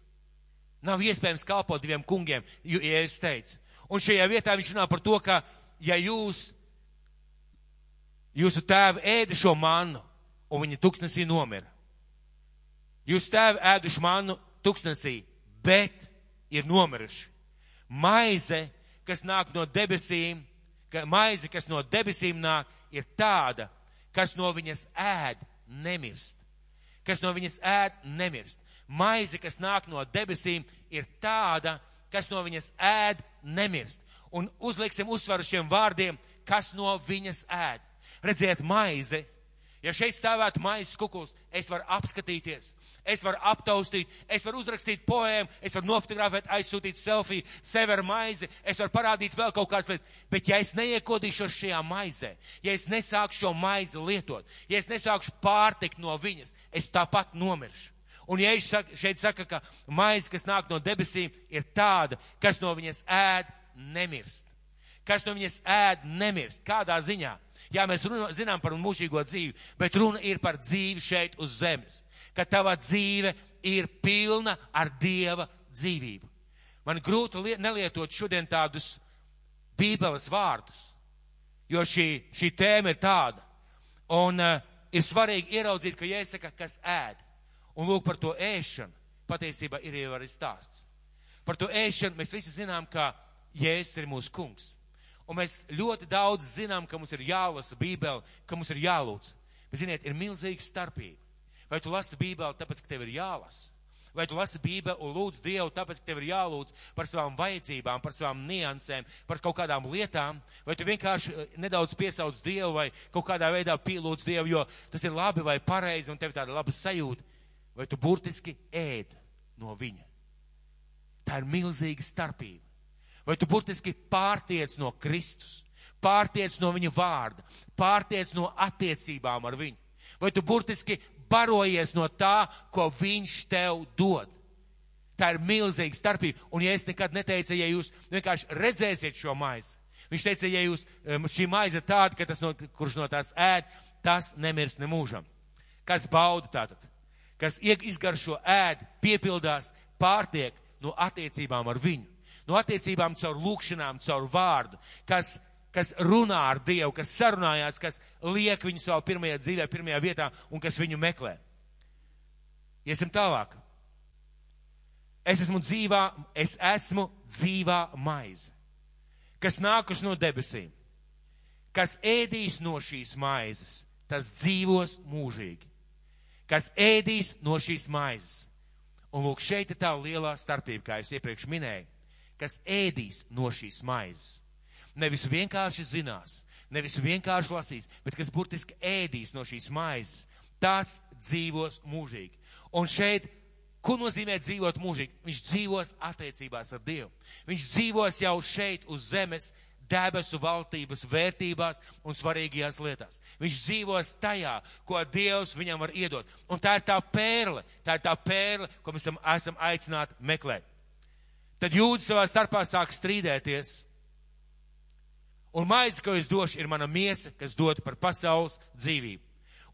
Nav iespējams kalpot diviem kungiem, ja es teicu. Un šajā vietā viņš runā par to, ka ja jūs, jūsu tēvi ēda šo mannu, un viņi tuksnesī nomira. Jūs tēvi ēduši mannu tuksnesī, bet ir nomiruši. Maize, kas nāk no debesīm, ka maize, kas no debesīm nāk, ir tāda, kas no viņas ēd, nemirst. Kas no viņas ēd, nemirst. Maize, kas nāk no debesīm, ir tāda, kas no viņas ēd, nemirst. Un uzliksim uzsvaru šiem vārdiem, kas no viņas ēd. Redziet, maize Ja šeit stāvētu maizes kukuls, es varu apskatīties, es varu aptaustīt, es varu uzrakstīt poēmu, es varu nofotografēt, aizsūtīt selfiju, sevi ar maizi, es varu parādīt vēl kaut kādas lietas. Bet ja es neiekodīšos šajā maizē, ja es nesāku šo maizi lietot, ja es nesākšu pārtikt no viņas, es tāpat nomiršu. Un ja es šeit saku, ka maize, kas nāk no debesīm, ir tāda, kas no viņas ēd, nemirst. Kas no viņas ēd, nemirst. Kādā ziņā? Jā, mēs runa, zinām par mūžīgo dzīvi, bet runa ir par dzīvi šeit uz zemes. Ka tava dzīve ir pilna ar Dieva dzīvību. Man grūti nelietot šodien tādus bībeles vārdus, jo šī, šī tēma ir tāda. Un uh, ir svarīgi ieraudzīt, ka jāsaka, kas ēd. Un lūk par to ēšanu. Patiesībā ir jau arī stāsts. Par to ēšanu mēs visi zinām, ka Jēzus ir mūsu kungs. Un mēs ļoti daudz zinām, ka mums ir jālasa Bībele, ka mums ir jālūdz. Bet, ziniet, ir milzīga starpība. Vai tu lasi Bībeli tāpēc, ka tev ir jālasa? Vai tu lasi Bībeli un lūdz Dievu tāpēc, ka tev ir jālūdz par savām vajadzībām, par savām niansēm, par kaut kādām lietām? Vai tu vienkārši eh, nedaudz piesauc Dievu vai kaut kādā veidā pielūdz Dievu, jo tas ir labi vai pareizi un tev tāda laba sajūta? Vai tu burtiski ēd no viņa? Tā ir milzīga starpība. Vai tu burtiski pārtiec no Kristus, pārtiec no viņa vārda, pārtiec no attiecībām ar viņu? Vai tu burtiski barojies no tā, ko viņš tev dod? Tā ir milzīga starpība. Un ja es nekad neteicu, ja jūs vienkārši redzēsiet šo maizi, viņš teica, ja jūs šī maize tāda, ka tas, no, kurš no tās ēd, tas nemirs nemūžam. Kas bauda tātad? Kas izgaršo ēd, piepildās, pārtiek no attiecībām ar viņu no attiecībām caur lūkšanām, caur vārdu, kas kas runā ar Dievu, kas sarunājās, kas liek viņu savā pirmajā dzīvē, pirmajā vietā un kas viņu meklē. Iesim tālāk. Es esmu dzīvā, es esmu dzīvā maize, kas nākus no debesīm, kas ēdīs no šīs maizes, tas dzīvos mūžīgi, kas ēdīs no šīs maizes. Un lūk, šeit ir tā lielā starpība, kā es iepriekš minēju, kas ēdīs no šīs maizes nevis vienkārši zinās, nevis vienkārši lasīs, bet kas burtiski ēdīs no šīs maizes, tas dzīvos mūžīgi. Un šeit, ko nozīmē dzīvot mūžīgi? Viņš dzīvos attiecībās ar Dievu. Viņš dzīvos jau šeit uz zemes, debesu valdības vērtībās un svarīgajās lietās. Viņš dzīvos tajā, ko Dievs viņam var iedot. Un tā ir tā pērle, tā ir tā pērle, ko mēs esam aicināti meklēt. Tad jūdzi savā starpā sāk strīdēties Un maize, ko es došu, ir mana miesa, kas dod par pasaules dzīvību.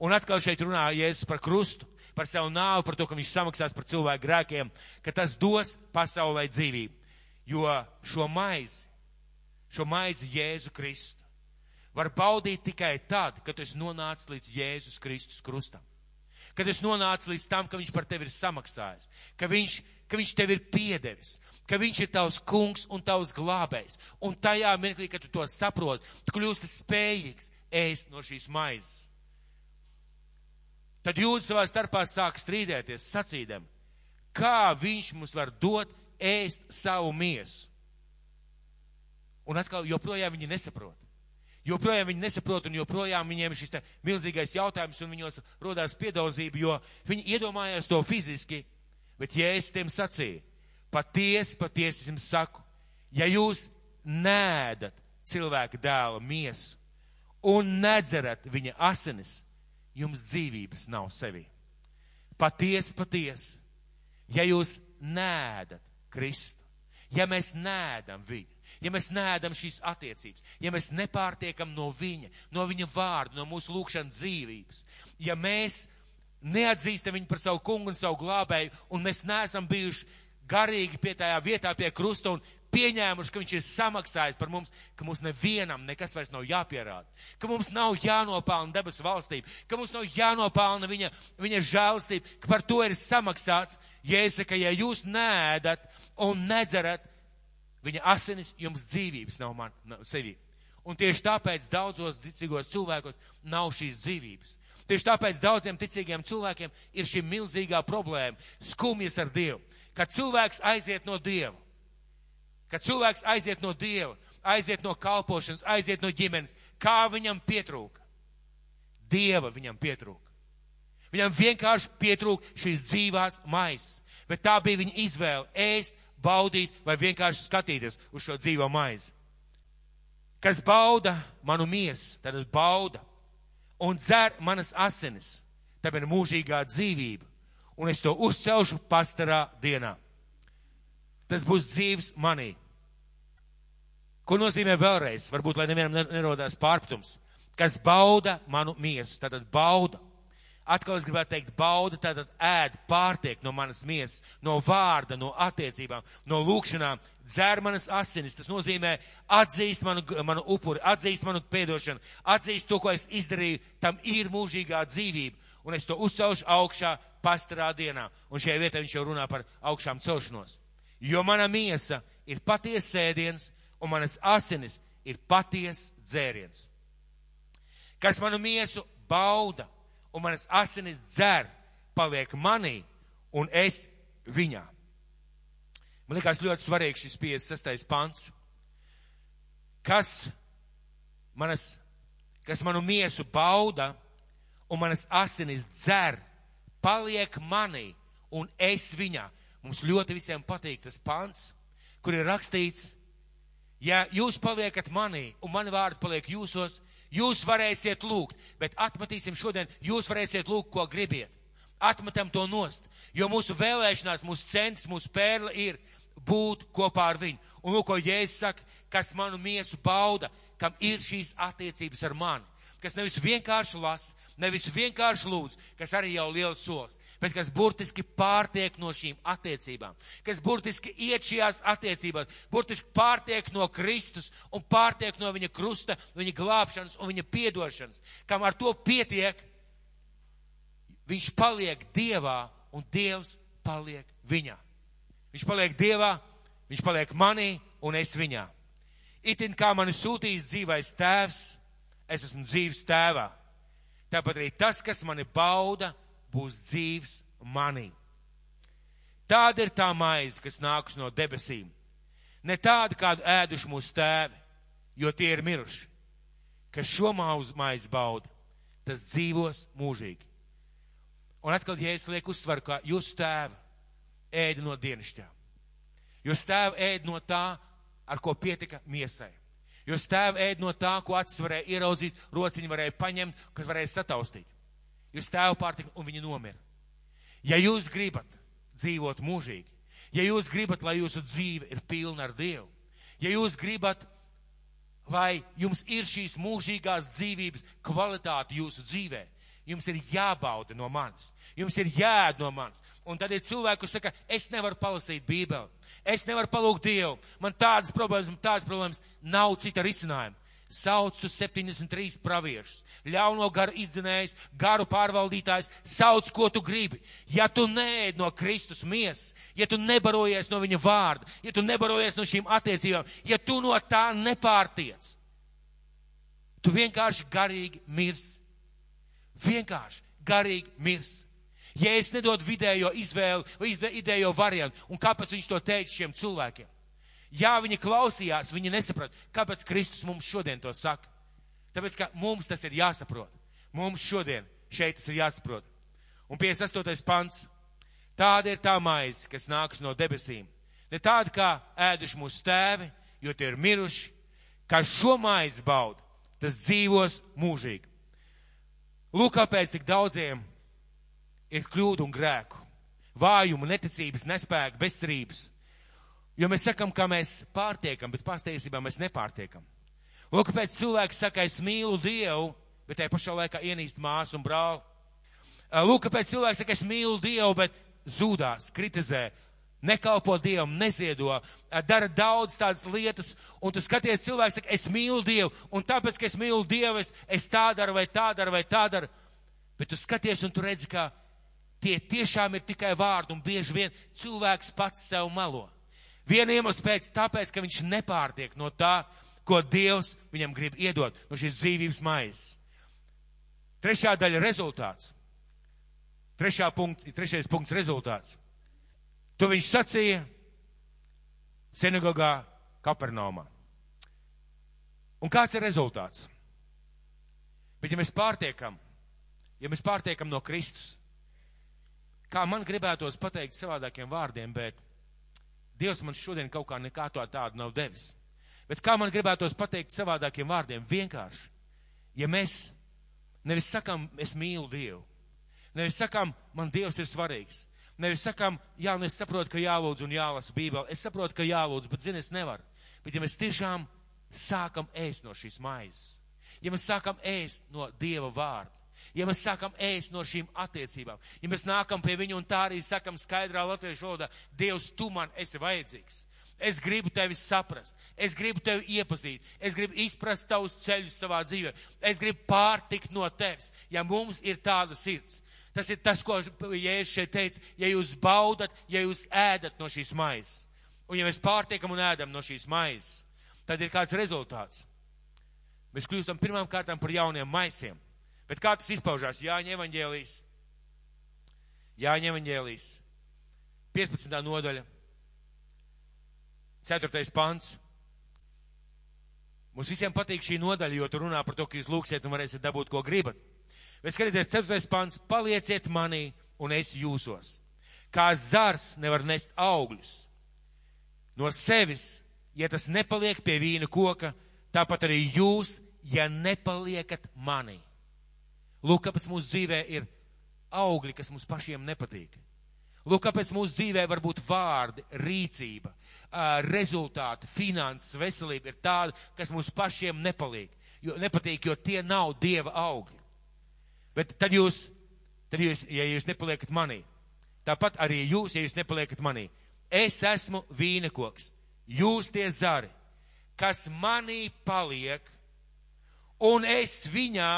Un atkal šeit runā Jēzus par krustu, par savu nāvu, par to, ka viņš samaksās par cilvēku grēkiem, ka tas dos pasaulē dzīvību. Jo šo maizi, šo maizi Jēzu Kristu var baudīt tikai tad, kad tu esi nonācis līdz Jēzus Kristus krustam. Kad esi nonācis līdz tam, ka viņš par tevi ir samaksājis, ka viņš ka viņš tev ir piedevis, ka viņš ir tavs kungs un tavs glābējs. Un tajā mirklī, kad tu to saproti, tu kļūsti spējīgs ēst no šīs maizes. Tad jūs savā starpā sāk strīdēties, sacīdam, kā viņš mums var dot ēst savu miesu. Un atkal joprojām viņi nesaprot. Joprojām viņi nesaprot, un joprojām viņiem ir šis milzīgais jautājums, un viņos rodās piedauzība, jo viņi iedomājās to fiziski, Bet Jēzus tiem sacīja, patiesi, patiesi es jums saku, ja jūs nēdat cilvēka dēla miesu un nedzerat viņa asinis, jums dzīvības nav sevī. Patiesi, patiesi, ja jūs nēdat Kristu, ja mēs nēdam viņu, ja mēs nēdam šīs attiecības, ja mēs nepārtiekam no viņa, no viņa vārdu, no mūsu lūkšanas dzīvības, ja mēs neatzīstam viņu par savu kungu un savu glābēju, un mēs neesam bijuši garīgi pie tajā vietā, pie krusta un pieņēmuši, ka viņš ir samaksājis par mums, ka mums nevienam nekas vairs nav jāpierāda, ka mums nav jānopelna debesu valstība, ka mums nav jānopelna viņa, viņa žēlstība, ka par to ir samaksāts. Jēsaka, ja jūs nēdat un nedzerat, viņa asinis jums dzīvības nav man, nav sevi. Un tieši tāpēc daudzos ticīgos cilvēkos nav šīs dzīvības. Tieši tāpēc daudziem ticīgiem cilvēkiem ir šī milzīgā problēma - skumjas ar Dievu. Kad cilvēks aiziet no Dieva, kad cilvēks aiziet no Dieva, aiziet no kalpošanas, aiziet no ģimenes, kā viņam pietrūka? Dieva viņam pietrūka. Viņam vienkārši pietrūka šīs dzīvās maizes. Bet tā bija viņa izvēle - ēst, baudīt vai vienkārši skatīties uz šo dzīvo maizi. Kas bauda manu miesu, tad bauda un dzer manas asinis, tam ir mūžīgā dzīvība, un es to uzcelšu pastarā dienā. Tas būs dzīves manī. Ko nozīmē vēlreiz? Varbūt, lai nevienam nerodās pārpratums. Kas bauda manu miesu, tātad bauda Atkal es gribētu teikt, bauda, tātad ēd, pārtiek no manas miesas, no vārda, no attiecībām, no lūkšanām, dzer manas asinis. Tas nozīmē atzīst manu, manu upuri, atzīst manu piedošanu, atzīst to, ko es izdarīju, tam ir mūžīgā dzīvība. Un es to uzcelšu augšā pastarā dienā. Un šajā vietā viņš jau runā par augšām celšanos. Jo mana miesa ir paties sēdiens, un manas asinis ir paties dzēriens. Kas manu miesu bauda un manas asinis dzer, paliek manī, un es viņā. Man liekas ļoti svarīgs šis 56. pants. Kas manas, kas manu miesu bauda, un manas asinis dzer, paliek manī, un es viņā. Mums ļoti visiem patīk tas pants, kur ir rakstīts, ja jūs paliekat manī, un mani vārdi paliek jūsos, Jūs varēsiet lūgt, bet atmetīsim šodien, jūs varēsiet lūgt, ko gribiet. Atmetam to nost, jo mūsu vēlēšanās, mūsu centis, mūsu pērle ir būt kopā ar viņu. Un lūk, ko Jēzus saka, kas manu miesu bauda, kam ir šīs attiecības ar mani. Kas nevis vienkārši lasa, nevis vienkārši lūdz, kas arī jau liels solis, bet kas burtiski pārtiek no šīm attiecībām, kas burtiski iet šajās attiecībās, burtiski pārtiek no Kristus un pārtiek no viņa krusta, viņa glābšanas un viņa piedošanas, kam ar to pietiek, viņš paliek Dievā un Dievs paliek viņā. Viņš paliek Dievā, viņš paliek manī un es viņā. Itin kā mani sūtījis dzīvais tēvs, es esmu dzīves tēvā. Tāpat arī tas, kas mani bauda, būs dzīves manī. Tāda ir tā maize, kas nākus no debesīm. Ne tāda, kādu ēduši mūsu tēvi, jo tie ir miruši. Kas šo maizi bauda, tas dzīvos mūžīgi. Un atkal, ja es lieku uzsvaru, ka jūsu tēvi ēda no dienasčā. Jūs tēvi ēda no tā, ar ko pietika miesai. Jūs tēvi ēd no tā, ko acis varēja ieraudzīt, rociņi varēja paņemt, kas varēja sataustīt. Jūs tēvu pārtika un viņi nomira. Ja jūs gribat dzīvot mūžīgi, ja jūs gribat, lai jūsu dzīve ir pilna ar Dievu, ja jūs gribat, lai jums ir šīs mūžīgās dzīvības kvalitāte jūsu dzīvē, jums ir jābauda no manis, jums ir jāēd no manis. Un tad ir cilvēki, kas saka, es nevaru palasīt Bībeli, es nevaru palūgt Dievu, man tādas problēmas, man tādas problēmas, nav cita risinājuma. Sauc tu 73 praviešus, ļauno garu izdzinējs, garu pārvaldītājs, sauc, ko tu gribi. Ja tu neēd no Kristus miesas, ja tu nebarojies no viņa vārda, ja tu nebarojies no šīm attiecībām, ja tu no tā nepārtiec, tu vienkārši garīgi mirsi vienkārši garīgi mirs. Ja es nedodu vidējo izvēli vai vidējo variantu, un kāpēc viņš to teica šiem cilvēkiem? Jā, viņi klausījās, viņi nesaprot, kāpēc Kristus mums šodien to saka. Tāpēc, ka mums tas ir jāsaprot. Mums šodien šeit tas ir jāsaprot. Un 58. pants. Tāda ir tā maize, kas nāks no debesīm. Ne tāda, kā ēduši mūsu tēvi, jo tie ir miruši, kā šo maizi bauda, tas dzīvos mūžīgi. Lūk, kāpēc tik daudziem ir kļūdu un grēku, vājumu, neticības, nespēku, bezcerības. Jo mēs sakam, ka mēs pārtiekam, bet pārsteigībā mēs nepārtiekam. Lūk, kāpēc cilvēks saka, es mīlu Dievu, bet tajā pašā laikā ienīst māsu un brāli. Lūk, kāpēc cilvēks saka, es mīlu Dievu, bet zūdās, kritizē, nekalpo Dievam, neziedo, dara daudz tādas lietas, un tu skaties, cilvēks saka, es mīlu Dievu, un tāpēc, ka es mīlu Dievu, es, es tā daru vai tā daru vai tā daru, bet tu skaties un tu redzi, ka tie tiešām ir tikai vārdi, un bieži vien cilvēks pats sev malo. Viena iemesls pēc, tāpēc, ka viņš nepārtiek no tā, ko Dievs viņam grib iedot, no šīs dzīvības maizes. Trešā daļa rezultāts. Trešā punkts, trešais punkts rezultāts. To viņš sacīja sinagogā Kapernaumā. Un kāds ir rezultāts? Bet ja mēs pārtiekam, ja mēs pārtiekam no Kristus, kā man gribētos pateikt savādākiem vārdiem, bet Dievs man šodien kaut kā nekā to tādu nav devis. Bet kā man gribētos pateikt savādākiem vārdiem, vienkārši, ja mēs nevis sakam, es mīlu Dievu, nevis sakam, man Dievs ir svarīgs, Nevis sakām, jā, un es saprotu, ka jālūdz un jālasa Bībeli. Es saprotu, ka jālūdz, bet zini, es nevaru. Bet ja mēs tiešām sākam ēst no šīs maizes, ja mēs sākam ēst no Dieva vārda, ja mēs sākam ēst no šīm attiecībām, ja mēs nākam pie viņa un tā arī sakam skaidrā latviešu valodā, Dievs, tu man esi vajadzīgs. Es gribu tevi saprast, es gribu tevi iepazīt, es gribu izprast tavus ceļus savā dzīvē, es gribu pārtikt no tevis, ja mums ir tāda sirds. Tas ir tas, ko Jēzus šeit teica, ja jūs baudat, ja jūs ēdat no šīs maizes. Un ja mēs pārtiekam un ēdam no šīs maizes, tad ir kāds rezultāts. Mēs kļūstam pirmām kārtām par jauniem maisiem. Bet kā tas izpaužās? Jāņa evaņģēlīs. Jāņa evaņģēlīs. 15. nodaļa. 4. pants. Mums visiem patīk šī nodaļa, jo tur runā par to, ka jūs lūksiet un varēsiet dabūt, ko gribat. Bet skatieties, 4. pants, palieciet manī un es jūsos. Kā zars nevar nest augļus no sevis, ja tas nepaliek pie vīna koka, tāpat arī jūs, ja nepaliekat manī. Lūk, kāpēc mūsu dzīvē ir augļi, kas mums pašiem nepatīk. Lūk, kāpēc mūsu dzīvē var būt vārdi, rīcība, rezultāti, finanses, veselība ir tāda, kas mums pašiem nepalīk. jo nepatīk, jo tie nav Dieva augļi. Bet tad jūs, tad jūs, ja jūs nepaliekat manī, tāpat arī jūs, ja jūs nepaliekat manī, es esmu vīnekoks, jūs tie zari, kas manī paliek, un es viņā,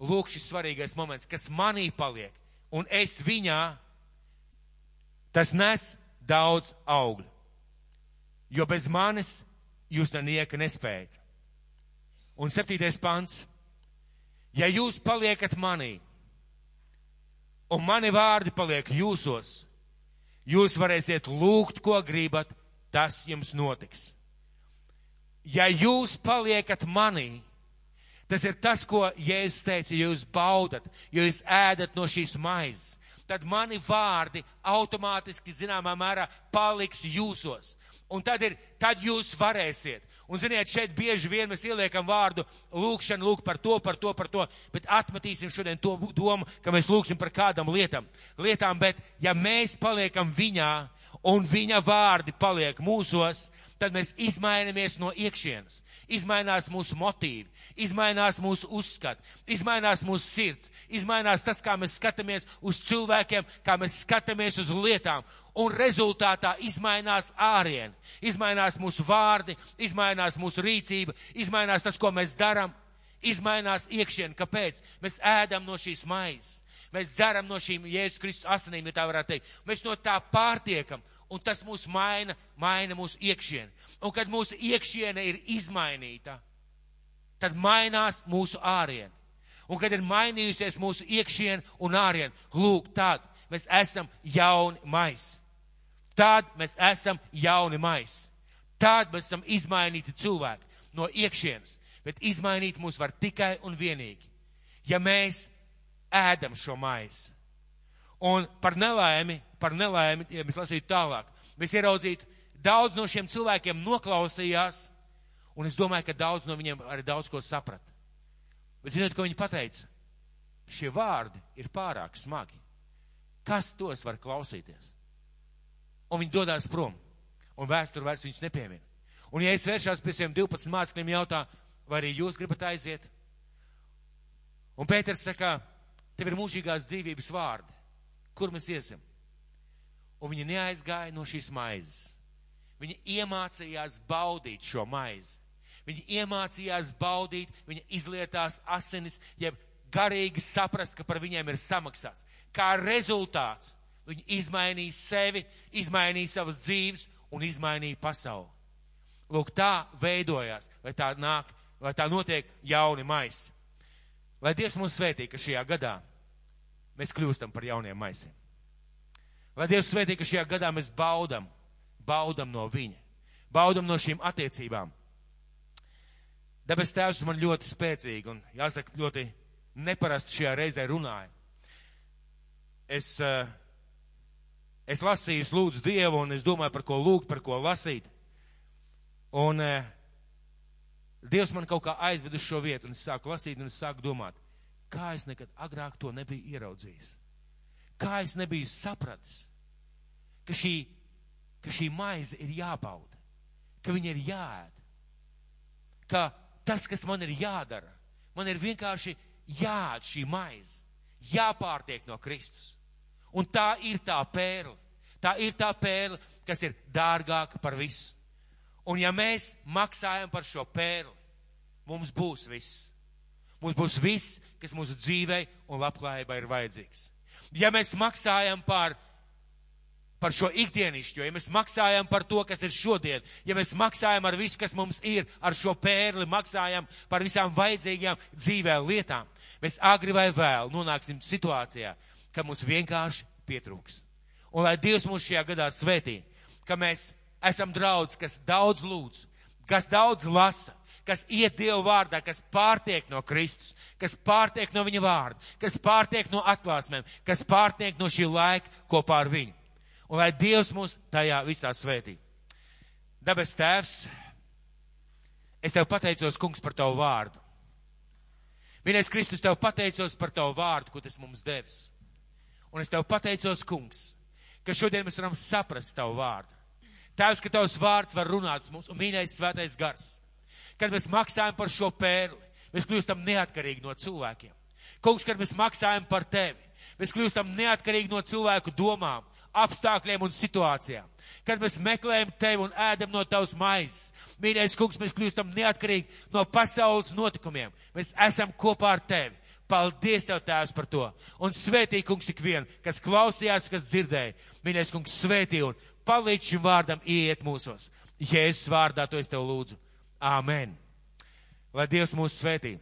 lūk šis svarīgais moments, kas manī paliek, un es viņā, tas nes daudz augļu. Jo bez manis jūs nenieka nespējat. Un septītais pants. Ja jūs paliekat manī, un mani vārdi paliek jūsos, jūs varēsiet lūgt, ko gribat, tas jums notiks. Ja jūs paliekat manī, tas ir tas, ko Jēzus teica, ja jūs baudat, jo jūs ēdat no šīs maizes, tad mani vārdi automātiski zināmā mērā paliks jūsos. Un tad, ir, tad jūs varēsiet. Un ziniet, šeit bieži vien mēs ieliekam vārdu lūkšana, lūk par to, par to, par to, bet atmetīsim šodien to domu, ka mēs lūksim par kādam lietam, lietām, bet ja mēs paliekam viņā un viņa vārdi paliek mūsos, tad mēs izmainamies no iekšienes izmainās mūsu motīvi, izmainās mūsu uzskati, izmainās mūsu sirds, izmainās tas, kā mēs skatāmies uz cilvēkiem, kā mēs skatāmies uz lietām, un rezultātā izmainās ārien, izmainās mūsu vārdi, izmainās mūsu rīcība, izmainās tas, ko mēs darām, izmainās iekšien. Kāpēc? Mēs ēdam no šīs maizes. Mēs dzeram no šīm Jēzus Kristus asinīm, ja tā varētu teikt. Mēs no tā pārtiekam un tas mūs maina, maina mūsu iekšieni. Un kad mūsu iekšiene ir izmainīta, tad mainās mūsu ārieni. Un kad ir mainījusies mūsu iekšiene un ārieni, lūk, tad mēs esam jauni mais. Tad mēs esam jauni mais. Tad mēs esam izmainīti cilvēki no iekšienes. Bet izmainīt mūs var tikai un vienīgi, ja mēs ēdam šo maizi. Un par nelaimi, par nelaimi, ja mēs lasītu tālāk, mēs ieraudzītu, daudz no šiem cilvēkiem noklausījās, un es domāju, ka daudz no viņiem arī daudz ko saprata. Bet zinot, ko viņi pateica? Šie vārdi ir pārāk smagi. Kas tos var klausīties? Un viņi dodas prom, un vēsture vairs viņus nepiemina. Un ja es vēršos pie šiem 12 mācekļiem, jautā, vai arī jūs gribat aiziet? Un Pēters saka, tev ir mūžīgās dzīvības vārdi kur mēs iesim? Un viņi neaizgāja no šīs maizes. Viņi iemācījās baudīt šo maizi. Viņi iemācījās baudīt, viņi izlietās asinis, jeb garīgi saprast, ka par viņiem ir samaksāts. Kā rezultāts viņi izmainīja sevi, izmainīja savas dzīves un izmainīja pasauli. Lūk, tā veidojās, vai tā nāk, vai tā notiek jauni maisi. Lai Dievs mums svētī, ka šajā gadā mēs kļūstam par jauniem maisiem. Lai Dievs svētī, ka šajā gadā mēs baudam, baudam no viņa, baudam no šīm attiecībām. Debes Tēvs man ļoti spēcīgi un, jāsaka, ļoti neparasti šajā reizē runāja. Es, eh, es lasīju, lūdzu Dievu, un es domāju, par ko lūgt, par ko lasīt. Un eh, Dievs man kaut kā aizved uz šo vietu, un es sāku lasīt, un es sāku domāt, Kā es nekad agrāk to nebiju ieraudzījis? Kā es nebiju sapratis, ka šī, ka šī maize ir jābauda, ka viņa ir jāēd, ka tas, kas man ir jādara, man ir vienkārši jāēd šī maize, jāpārtiek no Kristus. Un tā ir tā pērle. Tā ir tā pērle, kas ir dārgāka par visu. Un ja mēs maksājam par šo pērli, mums būs viss. Mums būs viss, kas mūsu dzīvei un labklājībai ir vajadzīgs. Ja mēs maksājam par, par šo ikdienišķo, ja mēs maksājam par to, kas ir šodien, ja mēs maksājam ar visu, kas mums ir, ar šo pērli, maksājam par visām vajadzīgām dzīvē lietām, mēs agri vai vēl nonāksim situācijā, ka mums vienkārši pietrūks. Un lai Dievs mūs šajā gadā svētī, ka mēs esam draudz, kas daudz lūdz, kas daudz lasa, kas iet Dievu vārdā, kas pārtiek no Kristus, kas pārtiek no viņa vārda, kas pārtiek no atklāsmēm, kas pārtiek no šī laika kopā ar viņu. Un lai Dievs mūs tajā visā svētī. Dabas tēvs, es tev pateicos, kungs, par tavu vārdu. Vienais Kristus tev pateicos par tavu vārdu, ko tas mums devis. Un es tev pateicos, kungs, ka šodien mēs varam saprast tavu vārdu. Tēvs, ka tavs vārds var runāt mums un mīļais svētais gars kad mēs maksājam par šo pērli, mēs kļūstam neatkarīgi no cilvēkiem. Kungs, kad mēs maksājam par tevi, mēs kļūstam neatkarīgi no cilvēku domām, apstākļiem un situācijām. Kad mēs meklējam tevi un ēdam no tavas maizes, mīļais kungs, mēs kļūstam neatkarīgi no pasaules notikumiem. Mēs esam kopā ar tevi. Paldies Tev, Tēvs, par to. Un svētī, kungs, ikvienu, kas klausījās, kas dzirdēja. Mīļais kungs, svētī un palīdz šim vārdam iet mūsos. Jēzus vārdā to es Tev lūdzu. Āmen. Lai Dievs mūs svētī.